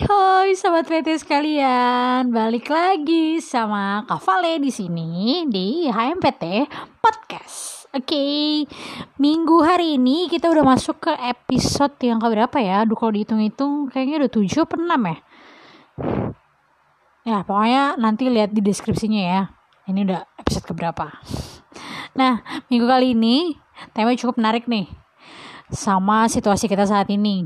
Hai sobat PT sekalian, balik lagi sama Kak Vale di sini di HMPT Podcast. Oke, minggu hari ini kita udah masuk ke episode yang keberapa ya? Aduh kalau dihitung-hitung kayaknya udah 7 atau 6 ya. Ya pokoknya nanti lihat di deskripsinya ya. Ini udah episode keberapa. Nah, minggu kali ini tema cukup menarik nih sama situasi kita saat ini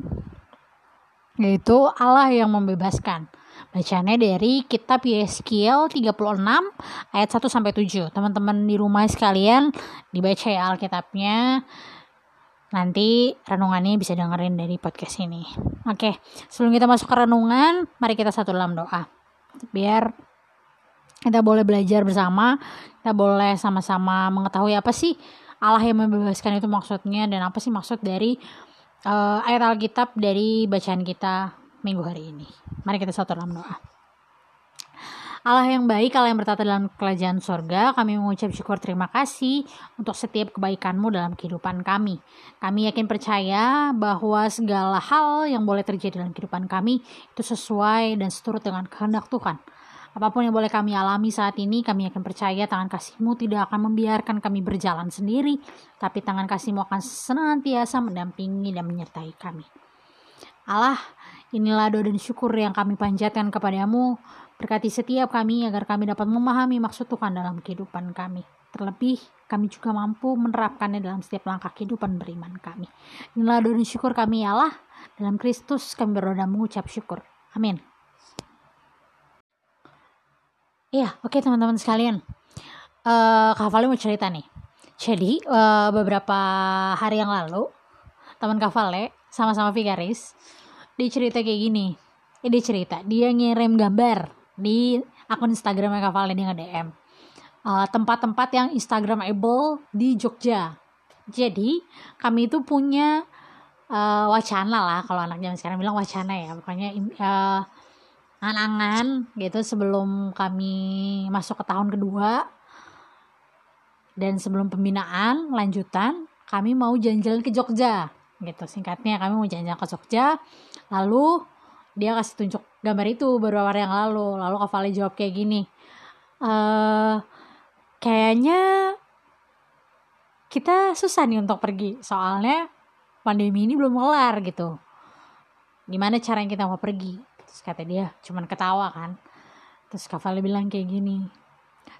yaitu Allah yang membebaskan. Bacanya dari kitab Yeskiel 36 ayat 1 sampai 7. Teman-teman di rumah sekalian dibaca ya Alkitabnya. Nanti renungannya bisa dengerin dari podcast ini. Oke, sebelum kita masuk ke renungan, mari kita satu dalam doa. Biar kita boleh belajar bersama, kita boleh sama-sama mengetahui apa sih Allah yang membebaskan itu maksudnya dan apa sih maksud dari uh, ayat Alkitab dari bacaan kita minggu hari ini. Mari kita satu dalam doa. Allah yang baik, Allah yang bertata dalam kerajaan sorga, kami mengucap syukur terima kasih untuk setiap kebaikanmu dalam kehidupan kami. Kami yakin percaya bahwa segala hal yang boleh terjadi dalam kehidupan kami itu sesuai dan seturut dengan kehendak Tuhan. Apa pun yang boleh kami alami saat ini, kami akan percaya tangan kasihmu tidak akan membiarkan kami berjalan sendiri, tapi tangan kasihmu akan senantiasa mendampingi dan menyertai kami. Allah, inilah doa dan syukur yang kami panjatkan kepadamu. Berkati setiap kami agar kami dapat memahami maksud Tuhan dalam kehidupan kami. Terlebih, kami juga mampu menerapkannya dalam setiap langkah kehidupan beriman kami. Inilah doa dan syukur kami, ya Allah. Dalam Kristus kami berdoa dan mengucap syukur. Amin. Iya, oke okay, teman-teman sekalian. Uh, Kak Vale mau cerita nih. Jadi, uh, beberapa hari yang lalu, teman Kak Vale sama-sama Vigaris, dia cerita kayak gini. Eh, dia cerita, dia ngirim gambar di akun Instagramnya Kak Vale, dia nge-DM. Uh, tempat-tempat yang Instagramable di Jogja. Jadi, kami itu punya uh, wacana lah, kalau anak zaman sekarang bilang wacana ya. Pokoknya uh, angan-angan gitu sebelum kami masuk ke tahun kedua. Dan sebelum pembinaan lanjutan kami mau jalan-jalan ke Jogja gitu. Singkatnya kami mau jalan-jalan ke Jogja. Lalu dia kasih tunjuk gambar itu beberapa hari yang lalu. Lalu Kak Vale jawab kayak gini e, kayaknya kita susah nih untuk pergi. Soalnya pandemi ini belum kelar gitu. Gimana cara yang kita mau pergi terus kata dia cuman ketawa kan. Terus Kavali bilang kayak gini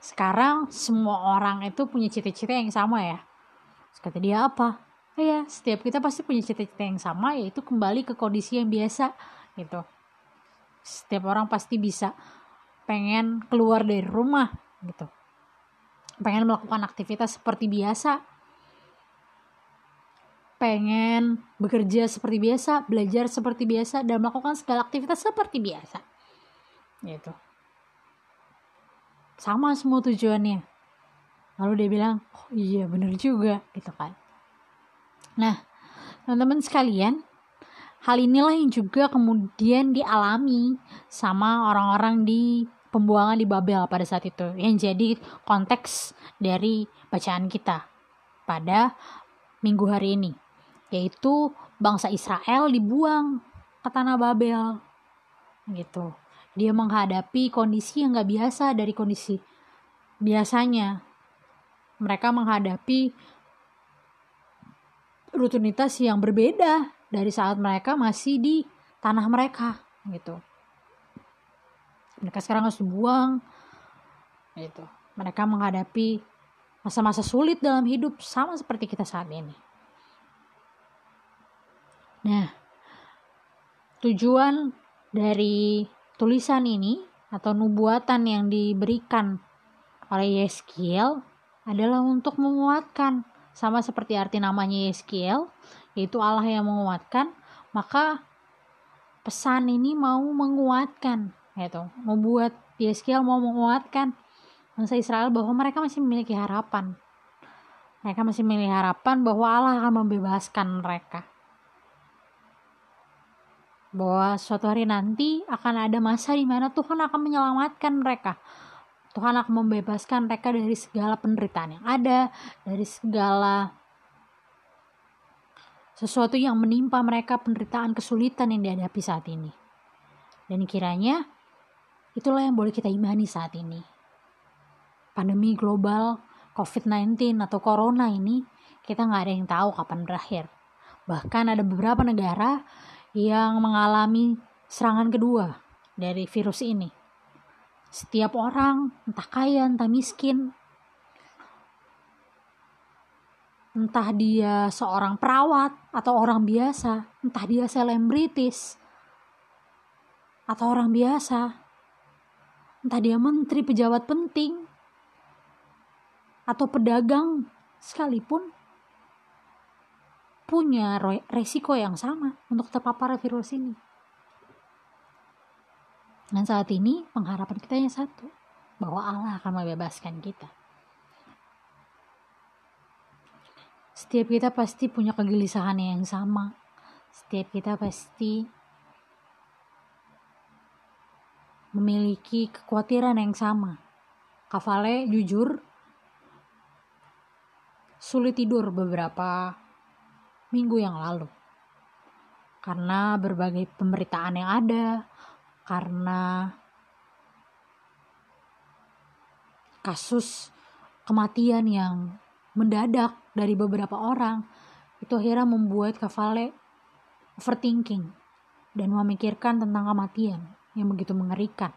sekarang semua orang itu punya cita-cita yang sama ya? Terus kata dia apa? Oh ya setiap kita pasti punya cita-cita yang sama yaitu kembali ke kondisi yang biasa gitu. Setiap orang pasti bisa pengen keluar dari rumah gitu. Pengen melakukan aktivitas seperti biasa pengen bekerja seperti biasa, belajar seperti biasa, dan melakukan segala aktivitas seperti biasa. Gitu. Sama semua tujuannya. Lalu dia bilang, oh iya bener juga, gitu kan. Nah, teman-teman sekalian, hal inilah yang juga kemudian dialami sama orang-orang di pembuangan di Babel pada saat itu. Yang jadi konteks dari bacaan kita pada minggu hari ini yaitu bangsa Israel dibuang ke tanah Babel. Gitu. Dia menghadapi kondisi yang gak biasa dari kondisi biasanya. Mereka menghadapi rutinitas yang berbeda dari saat mereka masih di tanah mereka. Gitu. Mereka sekarang harus dibuang. Gitu. Mereka menghadapi masa-masa sulit dalam hidup sama seperti kita saat ini Nah, tujuan dari tulisan ini atau nubuatan yang diberikan oleh Yeskiel adalah untuk menguatkan. Sama seperti arti namanya Yeskiel yaitu Allah yang menguatkan maka pesan ini mau menguatkan yaitu membuat Yeskiel mau menguatkan bangsa Israel bahwa mereka masih memiliki harapan. Mereka masih memiliki harapan bahwa Allah akan membebaskan mereka bahwa suatu hari nanti akan ada masa di mana Tuhan akan menyelamatkan mereka. Tuhan akan membebaskan mereka dari segala penderitaan yang ada, dari segala sesuatu yang menimpa mereka, penderitaan, kesulitan yang dihadapi saat ini. Dan kiranya itulah yang boleh kita imani saat ini. Pandemi global COVID-19 atau Corona ini kita nggak ada yang tahu kapan berakhir. Bahkan ada beberapa negara yang mengalami serangan kedua dari virus ini. Setiap orang, entah kaya, entah miskin, entah dia seorang perawat atau orang biasa, entah dia selebritis atau orang biasa, entah dia menteri pejabat penting atau pedagang sekalipun punya resiko yang sama untuk terpapar virus ini. Dan saat ini pengharapan kita yang satu, bahwa Allah akan membebaskan kita. Setiap kita pasti punya kegelisahan yang sama. Setiap kita pasti memiliki kekhawatiran yang sama. Kavale jujur sulit tidur beberapa minggu yang lalu. Karena berbagai pemberitaan yang ada, karena kasus kematian yang mendadak dari beberapa orang itu akhirnya membuat Kavale overthinking dan memikirkan tentang kematian yang begitu mengerikan.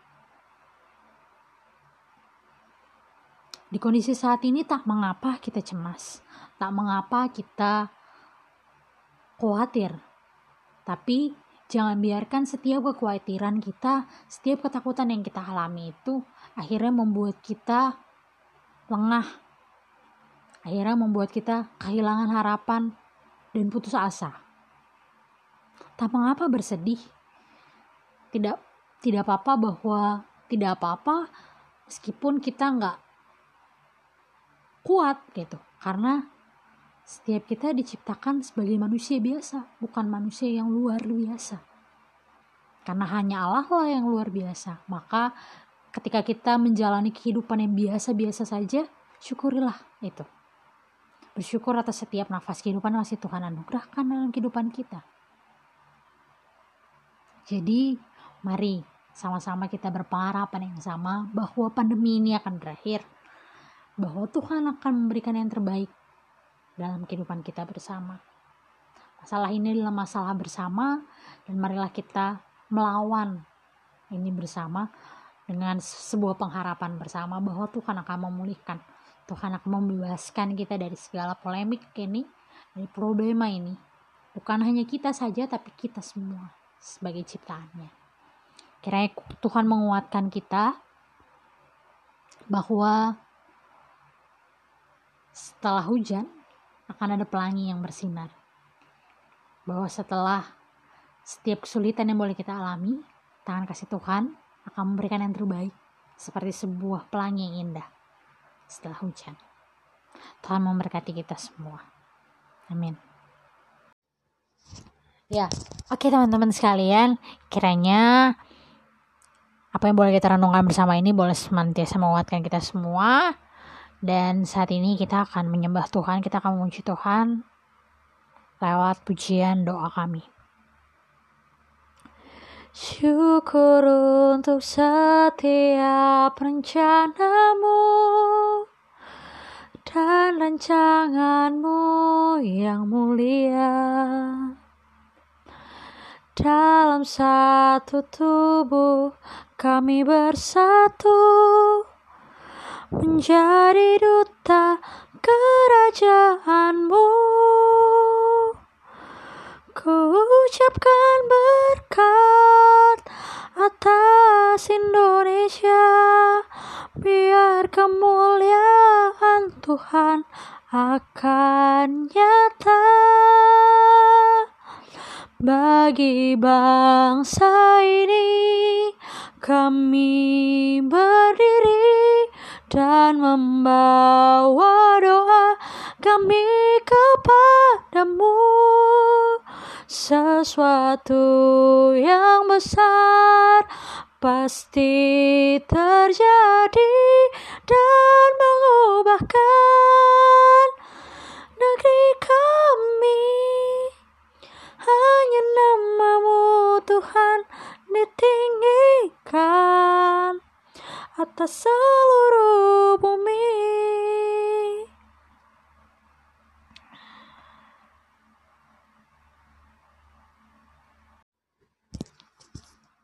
Di kondisi saat ini tak mengapa kita cemas, tak mengapa kita khawatir. Tapi jangan biarkan setiap kekhawatiran kita, setiap ketakutan yang kita alami itu akhirnya membuat kita lengah akhirnya membuat kita kehilangan harapan dan putus asa. Tak mengapa bersedih. Tidak tidak apa-apa bahwa tidak apa-apa meskipun kita nggak kuat gitu. Karena setiap kita diciptakan sebagai manusia biasa, bukan manusia yang luar biasa. Karena hanya Allah lah yang luar biasa. Maka ketika kita menjalani kehidupan yang biasa-biasa saja, syukurilah itu. Bersyukur atas setiap nafas kehidupan masih Tuhan anugerahkan dalam kehidupan kita. Jadi, mari sama-sama kita berpengharapan yang sama bahwa pandemi ini akan berakhir. Bahwa Tuhan akan memberikan yang terbaik dalam kehidupan kita bersama. Masalah ini adalah masalah bersama dan marilah kita melawan ini bersama dengan sebuah pengharapan bersama bahwa Tuhan akan memulihkan Tuhan akan membebaskan kita dari segala polemik ini, dari problema ini. Bukan hanya kita saja, tapi kita semua sebagai ciptaannya. Kiranya Tuhan menguatkan kita bahwa setelah hujan akan ada pelangi yang bersinar. Bahwa setelah setiap kesulitan yang boleh kita alami, tangan kasih Tuhan akan memberikan yang terbaik seperti sebuah pelangi yang indah setelah hujan. Tuhan memberkati kita semua. Amin. Ya, oke teman-teman sekalian, kiranya apa yang boleh kita renungkan bersama ini boleh senantiasa menguatkan kita semua. Dan saat ini kita akan menyembah Tuhan, kita akan memuji Tuhan lewat pujian doa kami. Syukur untuk setiap rencanamu dan rancanganmu yang mulia dalam satu tubuh kami bersatu menjadi duta kerajaanmu. Ku ucapkan berkat atas Indonesia. Biar kemuliaan Tuhan akan nyata. Bagi bangsa ini kami berdiri dan membawa doa kami kepadamu. Sesuatu yang besar pasti terjadi dan mengubahkan negeri kami. Hanya namamu Tuhan ditinggikan atas seluruh bumi.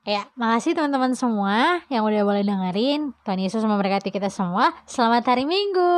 Ya, makasih teman-teman semua yang udah boleh dengerin. Tuhan Yesus memberkati kita semua. Selamat hari Minggu.